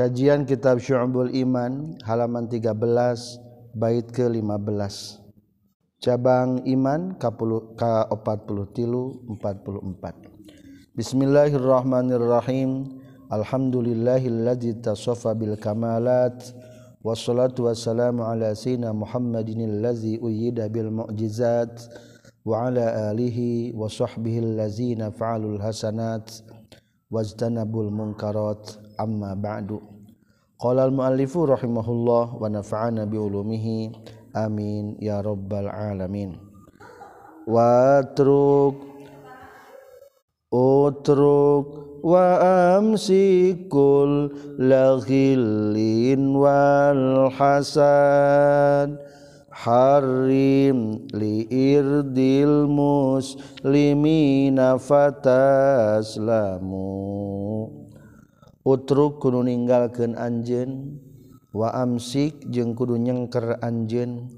Kajian Kitab Syu'abul Iman halaman 13 bait ke-15. Cabang Iman K40 tilu 44. Bismillahirrahmanirrahim. Alhamdulillahilladzi tasofa bil kamalat wassalatu wassalamu ala sayyidina Muhammadin allazi uyyida bil mu'jizat wa ala alihi wa sahbihi allazina fa'alul hasanat wajtanabul munkarat amma ba'du qala al muallifu rahimahullah wa nafa'ana bi ulumihi amin ya rabbal alamin. Wa truk utruk wa amsikul laghilin wal hasan harim liirdil muslimina fataslamu utruk kudu ninggalkeun anjeun. Wa amsik jeung kudu nyengker anjeun.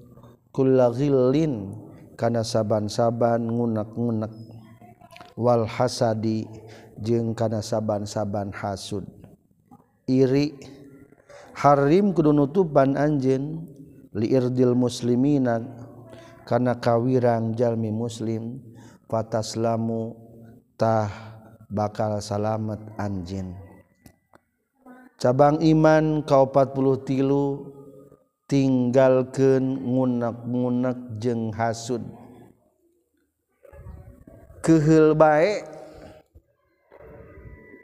Kullaghillin kana saban-saban ngunak-ngunak wal hasadi jeung kana saban-saban hasud. Iri harim kudu nutupan anjeun. Liirdil muslimina kana kawirang jalmi muslim. Fataslamu tah bakal salamet anjeun. cabang iman kau 40 tilu tinggalkan ngunak-ngunak jeng hasud. Kehil baik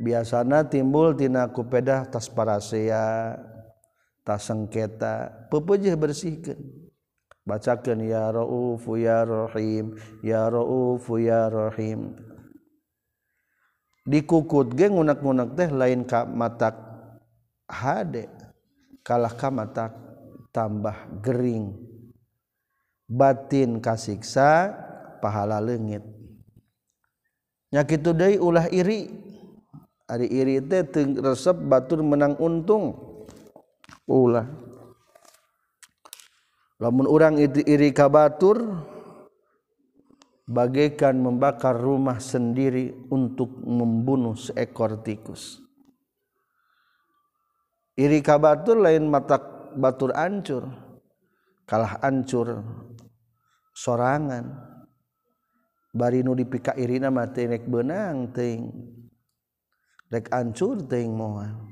biasanya timbul tina kupedah tas parasea tas sengketa pepejeh bersihkan bacakan ya raufu ya rahim ya raufu ya rahim. Dikukut ge ngunak-ngunak teh lain ka matak hade kalah ka matak tambah gering. Batin kasiksa pahala leungit. Nya kitu deui ulah iri. Ari iri teh resep batur menang untung. Ulah. Lamun orang itu iri kabatur bagaikan membakar rumah sendiri untuk membunuh seekor tikus iri kabatur lain mata batur ancur. Kalah ancur. Sorangan. Bari nu dipika irina mati nek benang ting rek ancur ting moal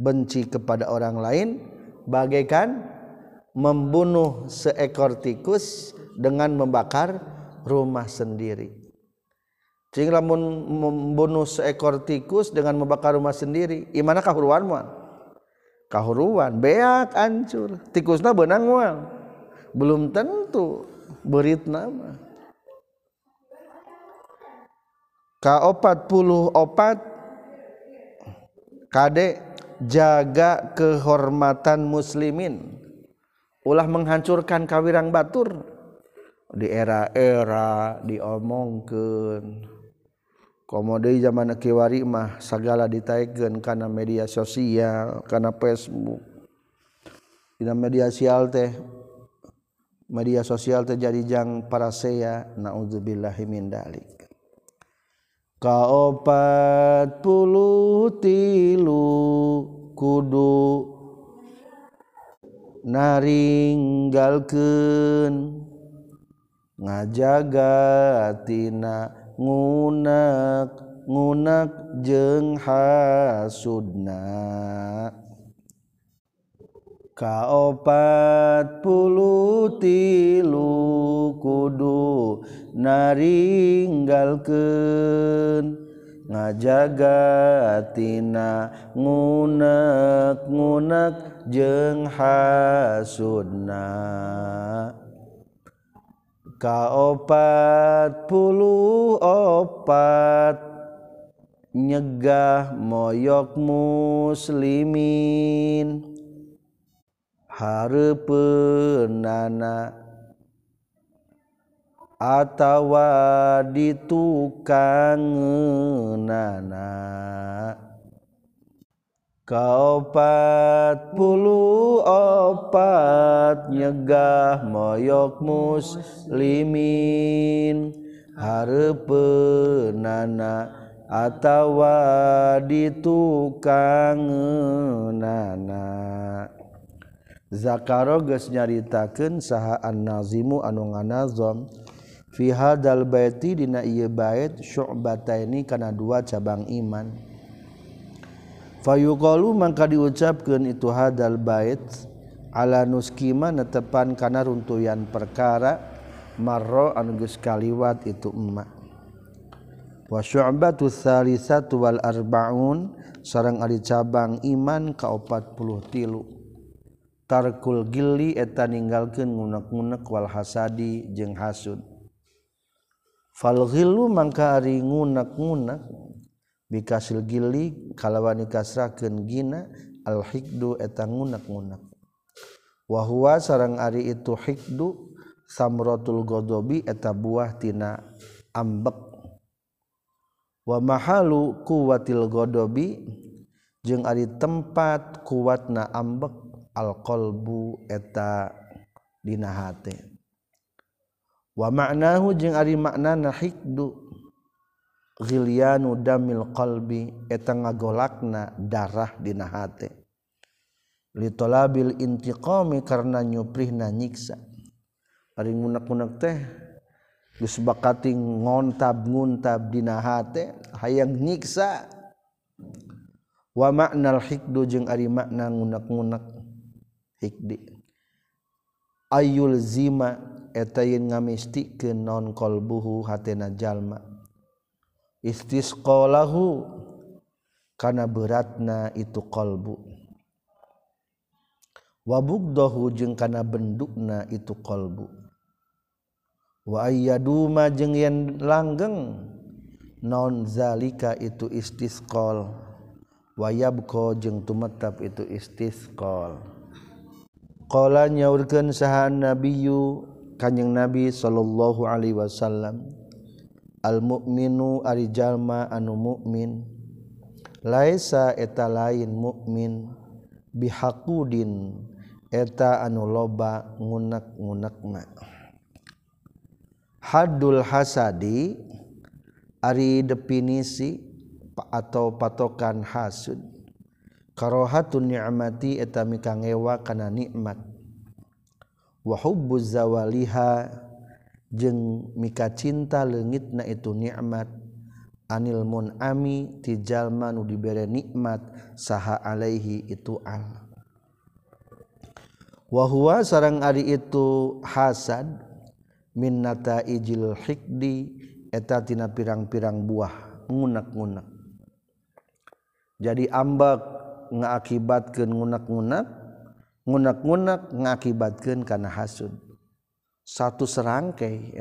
benci kepada orang lain bagaikan membunuh seekor tikus dengan membakar rumah sendiri. Sehingga membunuh seekor tikus dengan membakar rumah sendiri, imana kahuruan mual? Kahuruan, beak hancur. Tikusna benang mual. Belum tentu berit nama. Ka opat puluh opat kade jaga kehormatan muslimin ulah menghancurkan kawirang batur di era-era diomongkeun komode zaman kiwari mah segala ditaigen karena media sosial karena Facebook. Dina media sosial teh media sosial teh jadi jang parasea naudzubillahi min dalik. Kaopat puluh tilu kudu naringgalkeun ngajaga tina ngunak ngunak jeng hasudna. Kaopat puluh tilu kudu naringgalkeun. Ngajagatina ngunak ngunak jeng hasudna. Kaopat puluh opat. Nyegah moyok muslimin. Hareupeunana atawa ditukangeunana Kaopat puluh opat nyegah moyok muslimin. Harpenana atawa ditukang ditukangana Zakaroges nyaritakan sahaan nazimu anu nganazom. Fihadal baiti dina ieu bait syu'bataini kana dua cabang iman. fayuqalu mangka diucapkeun itu hadal bait ala nuskima netepan kana runtuyan perkara marro anu geus kaliwat itu emma. Wa syu'batu tsalisatu wal arbaun sareng ari cabang iman ka 43 tarkul gilli eta ninggalkeun ngunek-ngunek wal hasadi jeung hasud. Fal ghillu mangka ari ngunek-ngunek bikasil gili kalawan dikasrakeun gina al hikdu eta ngunak-ngunak. Wa huwa sareng ari itu hikdu samratul ghadabi eta buah tina ambek. Wa mahalu kuwatil ghadabi jeung ari tempat kuatna ambek alqolbu eta dina hate. Wa maknahu jeung ari makna hikdu. ghilianu damil qalbi eta ngagolakna darah dina hate. Litolabil intiqami karena nyuprihna nyiksa. Ari ngunak-ngunak teh geus bakati ngontab-nguntab dina hate hayang nyiksa. Wa maknal hikdu jeung ari makna ngunak-ngunak hikdi. Ayul zima eta yen ngamistikeun non qalbuhu hatena jalma. istisqalahu kana beratna itu qalbu. Wa bugdahu jeung kana bendukna itu qalbu. Wa ayyaduma jeung yen langgeng non zalika itu istisqal. Wa yabqa jeung tumetap itu istisqal. Qala nyaurkeun saha nabiyyu kanjing nabi sallallahu alaihi wasallam. almukminu arijallma anu mukmin laisa eta lain mukmin bihakudin eta anu loba ngunak-ngunakna. Hadul hasadi ari definisi atau patokan hasud. Karohatun ni'mati eta mikangewa kana nikmat. Wa hubbu zawaliha jeng mika cinta legit na itu nikmat anilmun ami tijalma nu dibere nikmat saha alaihi itu Allah wahwa sarang ari itu hasad minnata ijil hikdi eta tina pirang-pirang buah ngunak-ngunak. Jadi ambak ngaakibatkan ngunak-ngunak ngunak-ngunak ngakibatkan karena hasud. satu serangkai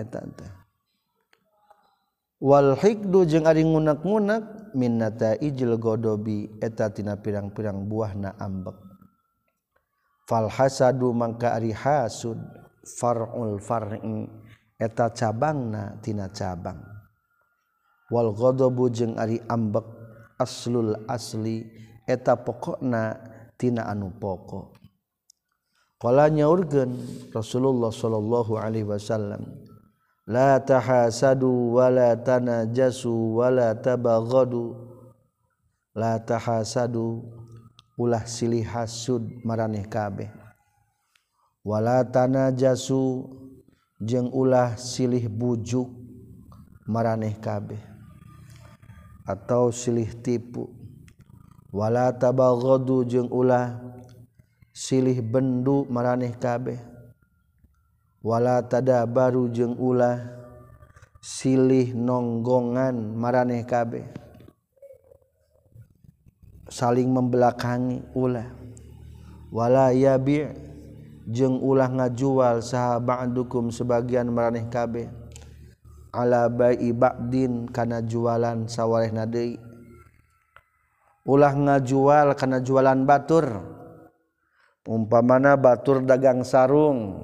wal hikdu jeung ari ngunak-ngunak minnata ijil godobi eta tina pirang-pirang buah na ambek. Falhasadu mangka ari hasud far'ul far'i eta cabangna tina cabang. Wal godobu jeung ari ambek aslul asli eta pokokna tina anu pokok. kalanya urgen Rasulullah Shallallahu Alaihi Wasallam. La tahasadu wala tanajasu wala tabaghadu. La tahasadu ulah silih hasud maraneh kabeh wala tanajasu jeung ulah silih bujuk maraneh kabeh atau silih tipu. Wala tabaghadu jeung ulah silih bendu maraneh kabeh. Wala tada baru jeung ulah silih nonggongan maraneh kabeh. Saling membelakangi ulah. Wala yabi jeung ulah ngajual saha ba'dukum sebagian maraneh kabeh. Ala bai ba'din kana jualan sawarehna deui. Ulah ngajual kana jualan batur. Umpa mana batur dagang sarung.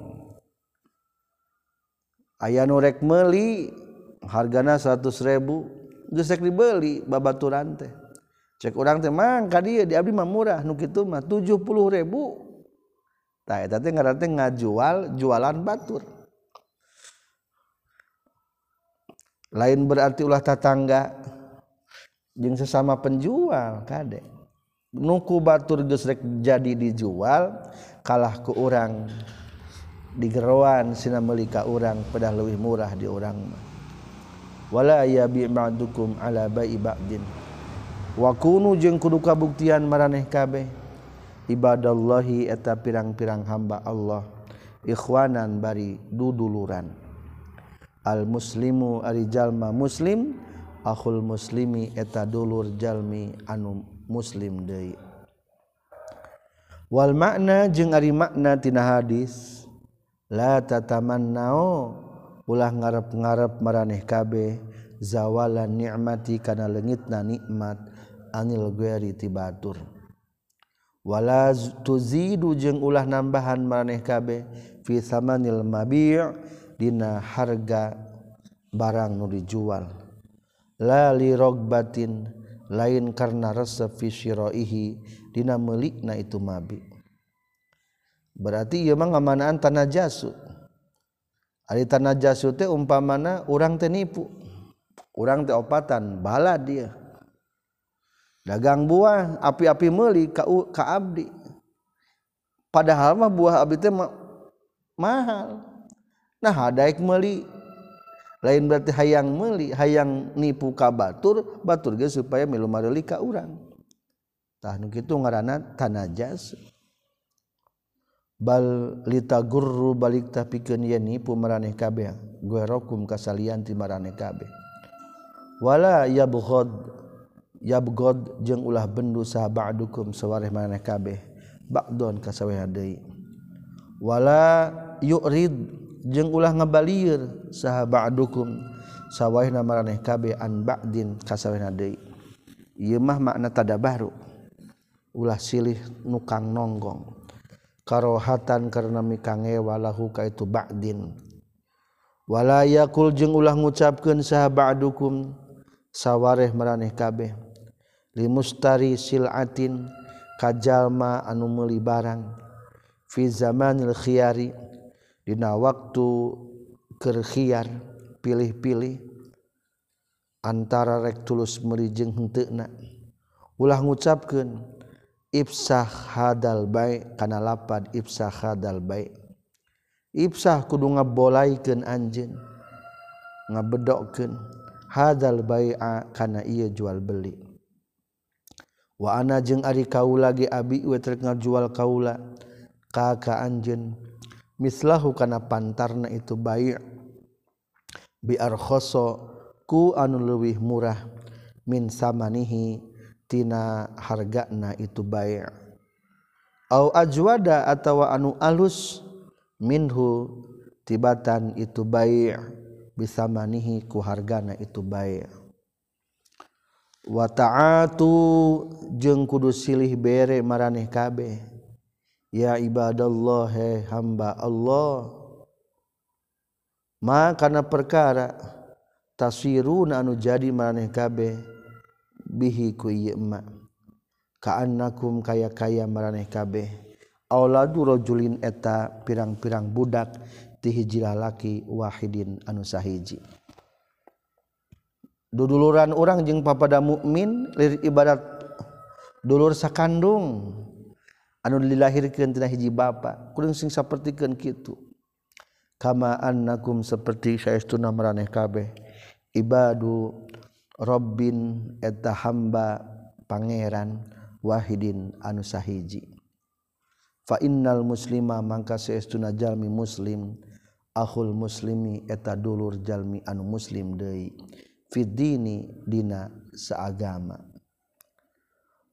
Ayah nurek meli hargana 100 ribu gesek dibeli babaturan teh. Cek orang teh mangka dia di abdi mah murah. Nu kitu mah 70 ribu. Tah eta teh ngaran teh ngajual jualan batur. Lain berarti ulah tetangga sesama penjual Kadek nuku batur gesrek jadi dijual kalah ke orang digeroan sina melika orang pedah lebih murah di orang wala ya bi ma'dukum ala bai ba'din. Wa kunu jeung kudu kabuktian maraneh kabeh. Ibadallahi eta pirang-pirang hamba Allah. Ikhwanan bari duduluran. Al muslimu ari jalma muslim akhul muslimi eta dulur jalmi anu muslim deui. Wal makna jeung ari makna tina hadis latataman tatamannao ulah ngarep-ngarep maraneh kabeh zawalan nikmati kana leungitna nikmat anil gueri tibatur wala tuzidu jeung ulah nambahan maraneh kabeh fi samanil mabi' dina harga barang nu dijual. La li rogbatin lain karena resep fisyroihi dina melikna itu mabi. Berarti ieu mah ngamanaan tanah jasu. Ari tanah jasu teh umpamana urang teh nipu. Urang teh opatan bala dia. Dagang buah api-api meuli ka, ka abdi. Padahal mah buah abdi teh mahal. Nah hadaik meuli lain berarti hayang meli hayang nipu ka batur batur ge supaya milu mareli ka urang. Tah nu kitu ngaranna tanajas bal litagurru balik tapikeun yen nipu maraneh kabeh. Guerokum kasalian ti maraneh kabeh. Wala yabghad yabghad jeung ulah bendu saha ba'dukum sawareh maraneh kabeh. Ba'don kasaweha deui. Wala yurid jeung ulah ngebalir sahabat dukung sawah namaraneh KB an Badin kasawena deui. Ieu mah makna tada baru ulah silih nukang nonggong. Karohatan karena mikange walahu kaitu Badin. Wala yakul jeung ulah ngucapkeun sahabat dukung sawareh maraneh kabeh. Limustari silatin kajalma anu meuli barang. Fi zamanil khiyari Dina waktu kerkhiar pilih-pilih antara rek tulus merijeng hentekna ulah ngucapkan ifsah hadal baik kana lapad ifsah hadal baik ifsah kudu ngabolaikeun anjeun ngabedokkeun hadal bai'a kana ieu jual beli. Wa ana jeung ari kaula ge abi we jual kaula ka ka anjeun mislahu kana pantarna itu bayi' biar khoso ku anu leuwih murah min samanihi tina hargana itu bayi' au ajwada atawa anu alus minhu tibatan itu bayi' bisa manihi ku hargana itu bayi' wa ta'atu jeung kudu silih bere maraneh kabeh. ya ibadallah he hamba Allah. Ma kana perkara tasiruna anu jadi maneh kabeh bihi ku ieu ma. Kaannakum kaya-kaya maraneh kabeh. Auladu rajulin eta pirang-pirang budak ti hiji lalaki wahidin anu sahiji. Duduluran orang jeung papada mukmin lir ibadat dulur sakandung. anu dilahirkan tina hiji bapa kurang sing sapertikeun kitu. Kama annakum seperti saestuna maraneh kabeh. Ibadu rabbin eta hamba pangeran wahidin anu sahiji. Fa innal muslima mangka saestuna jalmi muslim ahul muslimi eta dulur jalmi anu muslim deui. Fid dina saagama.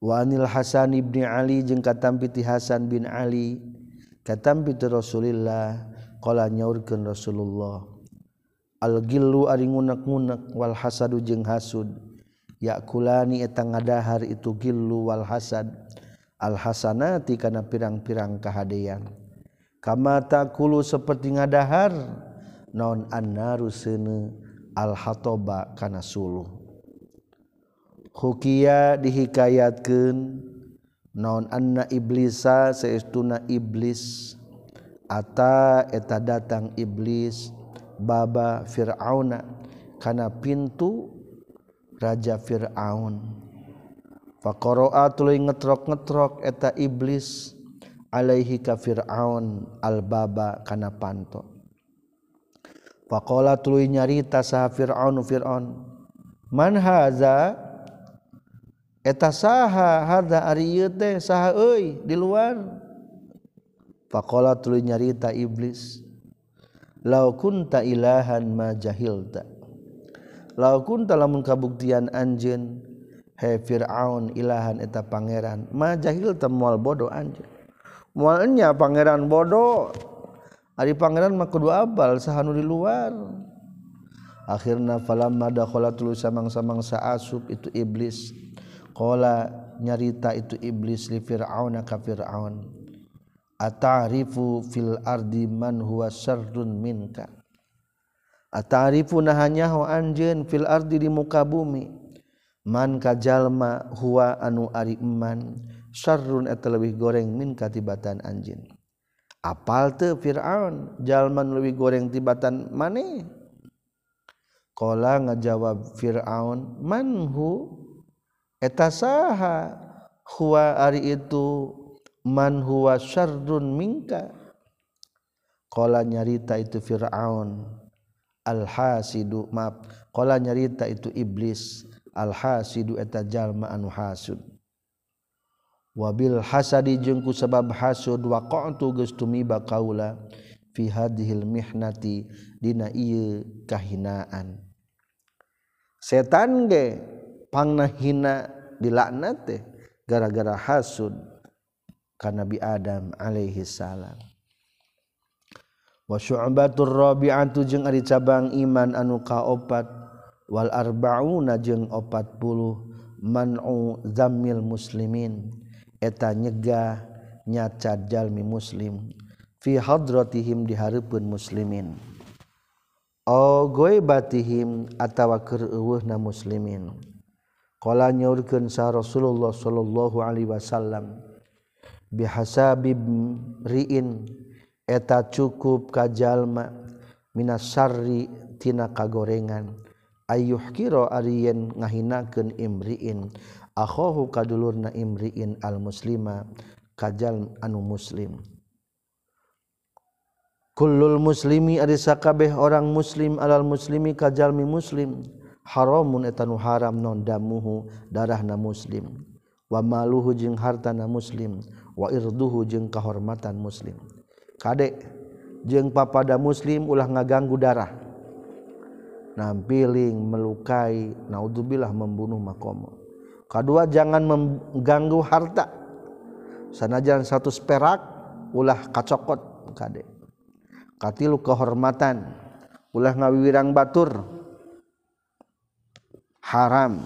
Wanil Hasan Ibni Ali jeung katampiti Hasan bin Ali katampiti Rasulillah qala nyaurkeun Rasulullah Al gillu ari ngunek-ngunek wal hasadu jeung hasud yakulani eta ngadahar itu gillu wal hasad al hasanati kana pirang-pirang kahadean. Kama takulu seperti ngadahar naon annaru seuneu al hatoba kana suluh. Hukia dihikayatkan naon anna iblisa seestuna iblis Ata eta datang iblis baba Fir'auna kana pintu Raja Fir'aun. Faqara'a tuluy ngetrok-ngetrok eta iblis alaihi ka Fir'aun al-baba kana panto. Faqala tuluy nyarita saha Fir'aun Fir'aun Man haza? eta saha harda ari ieu teh saha euy di luar. Faqala tuluy nyarita iblis law kunta ilahan ma jahilta. Law kunta lamun kabuktian anjeun he fir'aun ilahan eta pangeran ma jahilta moal bodoh anjeun. Moalnya pangeran bodoh ari pangeran mah kudu abal saha nu di luar. Akhirna falamma dakhala samang-samang saasub itu iblis. Qala nyarita itu iblis li fir'auna ka fir'aun. Ata'rifu fil ardi man huwa syarrun minka? Ata'rifu nahanya ho anjeun fil ardi di muka bumi. Man ka jalma huwa anu ari iman syarrun eta leuwih goreng min katibatan anjeun. Apal teu fir'aun jalma leuwih goreng tibatan maneh? Kala ngajawab Fir'aun "Man hu eta saha huwa ari itu man huwa syarrun minka. Qala nyarita itu fir'aun alhasidu maaf qala nyarita itu iblis alhasidu eta jalma anu hasud. Wabil hasadi jengku sebab hasud waqa'tu geus tumiba kaula fi hadhil mihnati dina ieu kahinaan. Setan ge pangna hina dilaknat teh gara-gara hasud ka Nabi Adam alaihi salam. Wa syu'batur rabi'atu jeung ari cabang iman anu kaopat wal arba'una jeung 40 man'u zammil muslimin. Eta nyegah nyacat jalmi muslim fi hadratihim di hareupeun muslimin. O goibatihim atawa keur eueuhna muslimin. Kala nyaurkeun sa Rasulullah sallallahu alaihi wasallam bihasabib riin eta cukup ka jalma minas syarri tina kagorengan. Ayuh kira ariyen ngahinakeun imriin akhahu kadulurna imriin al muslima kajal anu muslim. Kullul muslimi ari sakabeh orang muslim alal muslimi kajalmi muslim. haramun etanu haram non damuhu darah na muslim. Wa maluhu jeung harta na muslim wa irduhu jeung kahormatan muslim. Kadek jeung papada muslim ulah ngaganggu darah. Nampiling melukai naudzubillah membunuh makomo. Kedua jangan mengganggu harta. Sanajan satu perak ulah kacokot kadek katilu kehormatan ulah ngawiwirang batur. haram.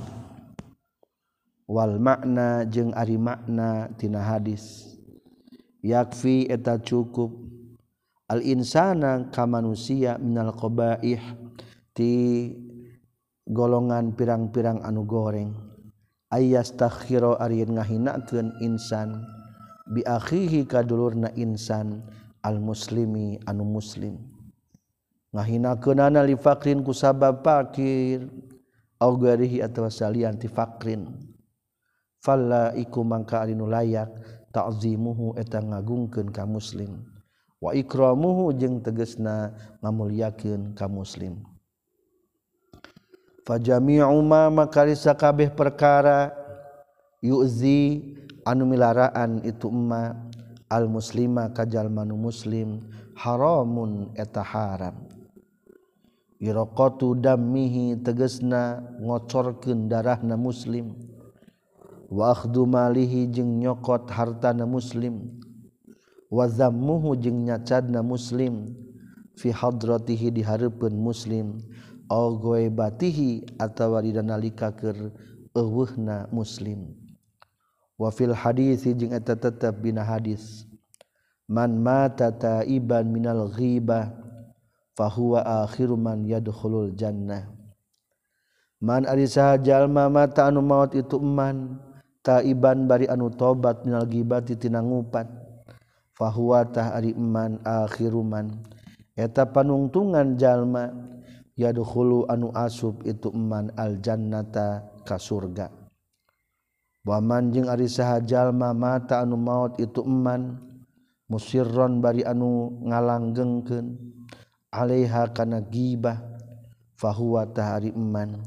Wal makna jeung ari maknatina hadis. Yakfi eta cukup. Al-insana ka manusia minal qabaih ti golongan pirang-pirang anu goreng. Ayas takhiro ari ngahinakeun insan. Bi akhihi kadulurna insan al-muslimi anu muslim. Ngahinakeunana li fakrin ku sabab fakir garihi atawa salian ti falla iku mangka anu layak ta'zimuhu eta ngagungkeun ka muslim. Wa ikramuhu jeung tegesna ngamulyakeun ka muslim. Fa jami'u ma makarisa kabeh perkara yuzi anu milaraan itu emma al muslima kajal manu muslim haramun eta haram. iroqtu dammihi tegesna ngocorkeun darahna muslim. Wa akhdu malihi jeung nyokot hartana muslim. Wa zammuhu jeung nyacadna muslim. Fi hadratihi di hareupeun muslim. Au ghaibatihi atawa di nalika keur eueuhna muslim. Wa fil hadisi jeung eta tetep dina hadis. Man mata taiban minal ghibah fahuwa akhiru man yadkhulul jannah. Man ari jalma mata anu maut itu man taiban bari anu tobat minal gibati tina ngupat fahuwa tah ari man akhiru man. Eta panungtungan jalma yadkhulu anu asub itu man al jannata ka surga. Waman jeung ari jalma mata anu maut itu man musirron bari anu ngalanggengkeun alaiha kana gibah fahuwa tahari iman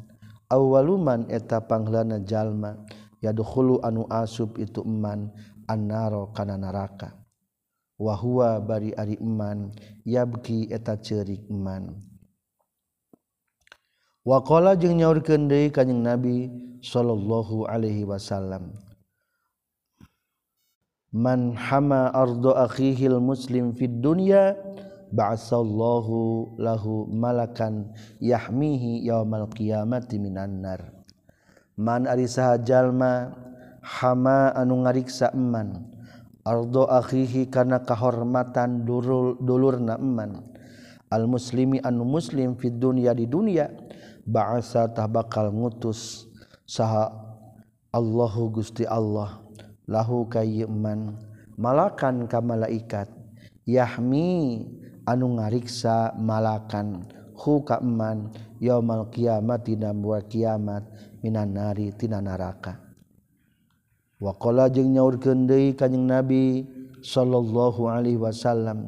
awaluman eta panglana jalma yadkhulu anu asub itu iman annaro kana neraka. Wa huwa bari ari iman yabki eta ceurik iman wa qala jeung nyaurkeun deui kanjing nabi sallallahu alaihi wasallam man hama ardo akhihil muslim fid dunya ba'asallahu lahu malakan yahmihi yaumal qiyamati minan nar. Man ari sahajalma hama anu ngariksa eman. Ardo akhihi kana kahormatan durul dulurna eman. Al muslimi anu muslim fid dunya di dunya ba'asa tah bakal ngutus saha Allahu Gusti Allah. Lahu kayeman malakan ka malaikat. Yahmi anu ngariksa malakan hu kaman kiamat dina poe kiamat minan nari tina neraka waqala jeung nyaurkeun deui kanjing nabi sallallahu alaihi wasallam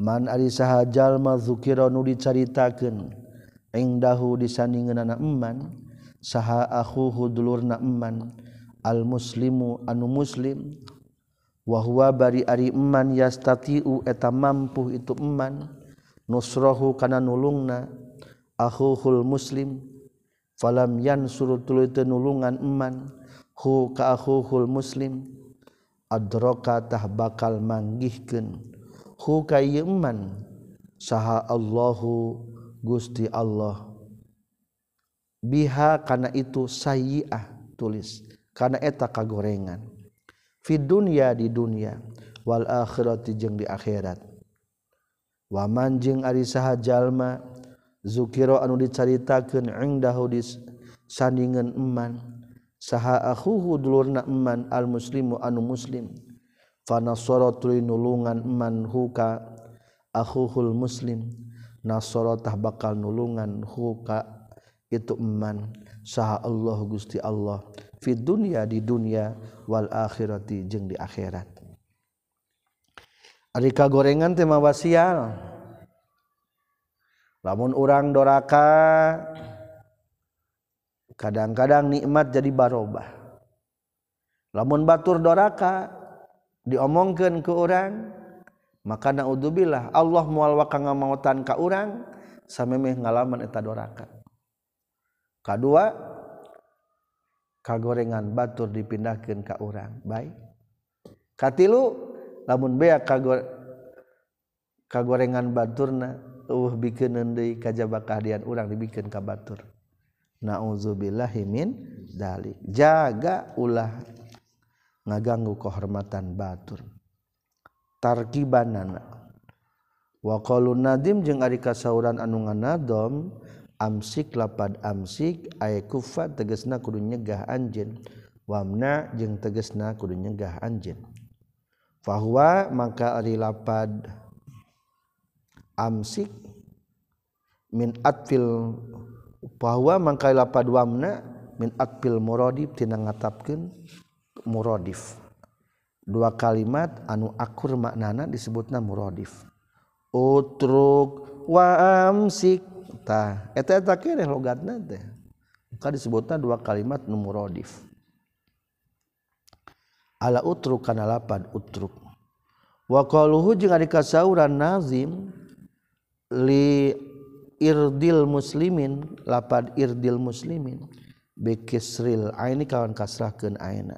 man ari saha jalma mazukira nu dicaritakeun ingdahu disandingeunana eman saha akhuhu dulurna eman al muslimu anu muslim wahwa bari ari iman yastatiu eta mampu itu iman nusrohu kana nulungna akhuhul muslim. Falam yansuru tuluy teu nulungan iman hu ka akhuhul muslim. Adraka tah bakal manggihkeun. Hu ka iman saha Allahu Gusti Allah. Biha kana itu sayyi'ah tulis kana eta kagorengan. fid dunya di dunia. Wal akhirati jeung di akhirat. Waman jeung ari saha jalma zukira anu dicaritakeun indahu di sandingan eman. Saha akhuhu dulurna eman al muslimu anu muslim. Fanasoro tuluy nulungan eman huka akhuhul muslim. Nasoro tah bakal nulungan huka itu eman. Saha Allah Gusti Allah. fi dunya di dunia wal akhirati jeung di akhirat. Ari kagorengan teh mawa sial lamun urang doraka kadang-kadang nikmat jadi barobah. Lamun batur doraka diomongkeun ke orang maka naudzubillah Allah moal waka ngamautan ka urang samemeh ngalaman eta doraka. Kadua kagorengan batur dipindahkan ke orang baik. Katilu lamun bea kagor kagorengan baturna uh bikin deui kajaba kahadian urang dibikin ka batur. Nauzubillahi min dalik. Jaga ulah ngaganggu kehormatan batur. Tarkibanana. Wa qalu nadim jeung ari kasauran anu nganadom amsik lapad amsik ay kufa tegesna kudu nyegah anjeun. Wamna jeung tegesna kudu nyegah anjeun. Fahuwa maka ari lapad amsik min atfil bahwa mangka lapad wamna min atfil muradif tina ngatapkeun muradif. Dua kalimat anu akur maknana disebutna muradif. Utruk wa amsik. tah eta eta kireh logatna teh maka disebutna dua kalimat nu muradif ala utruk kana lapad utruk. Wa qaluhu jeung ari kasauran nazim li irdil muslimin lapad irdil muslimin bikisril aini kawan kasrahkeun aina.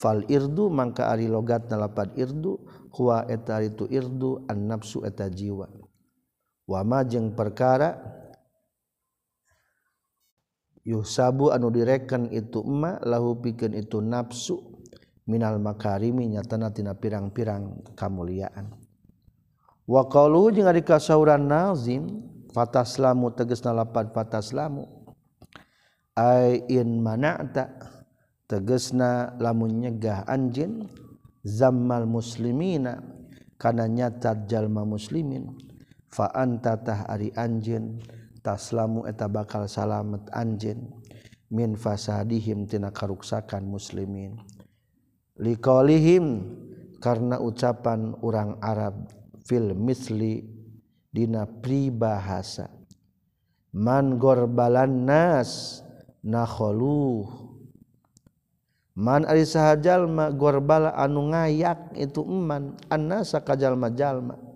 Fal irdu mangka ari logatna lapad irdu huwa eta itu irdu an nafsu eta jiwa. wamajeng perkara yuh sabu anu direken itu emma lahu piken itu nafsu minal makarimi nyatanatina pirang-pirang kemuliaan waqalu jeung ari kasauran nazim fataslamu tegasna lapan fataslamu. Ai in mana'ta tegasna lamun nyegah anjin zammal muslimina kana nyatat jalma muslimin. faantatah ari anjen taslamu eta bakal salamet anjen min fasadihim tina karuksakan muslimin. Liqalihim karena ucapan orang Arab fil misli dina pribahasa. Man gorbalan nas nakholuh man ari sahajalma gorbala anu ngayak itu eman annasa kajalma jalma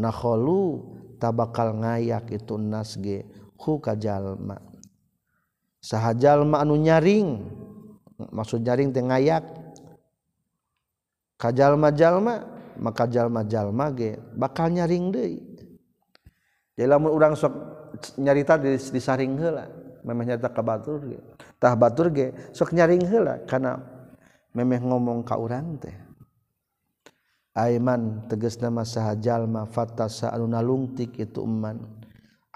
nakholu tabakal ngayak itu nasge hu kajalma sahajalma anu nyaring maksud nyaring teh ngayak. Kajalma jalma maka jalma jalma ge bakal nyaring deui. Jadi lamun urang sok nyarita disaring heula memeh nyarita ka batur ge. Tah batur ge sok nyaring heula kana memeh ngomong ka urang teh. Aiman teges nama sahjallma fatasa anuna lungtik itu eman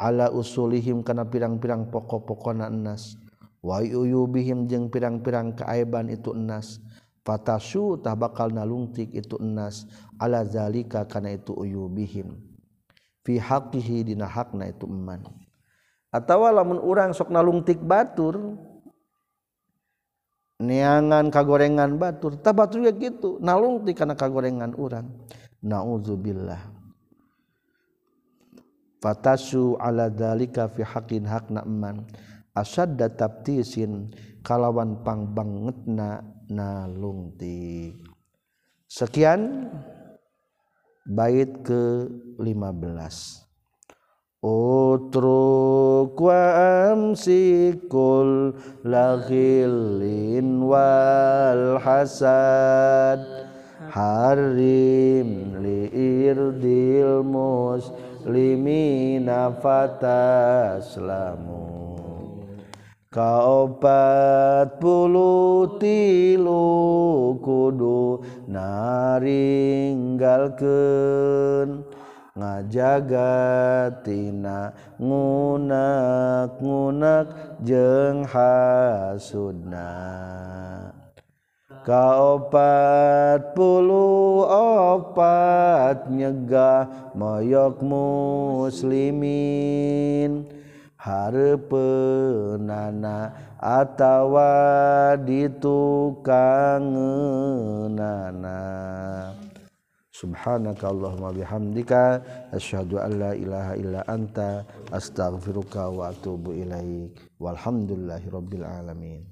ala usulihim kana pirang-pirang pokok-pokona enas wa uyubihim jeung pirang-pirang kaaiban itu enas fatasu tah bakal nalungtik itu enas ala zalika kana itu uyubihim. Fi haqqihi dina hakna itu eman atawa lamun urang sok nalungtik batur neangan kagorengan batur. Tah batur ya gitu. Nalungtik kana kagorengan urang. Naudzubillah fatasu ala zalika fi haqqin hakna eman asadda tabtisin kalawan pang bangetna nalungtik sekian bait ke-15 Utruk wa amsikul laghilin wal hasad. Harim li irdil muslimina fataslamu. Kaopat puluh tilu kudu naringgalkeun ngajagatina ngunak-ngunak jeng hasudna kaopat puluh opat nyegah moyok muslimin. Harepeunana atawa ditukangeunana subhanaka Allahumma bihamdika asyhadu an la ilaha illa anta astaghfiruka wa atubu ilaik. Walhamdulillahi rabbil alamin.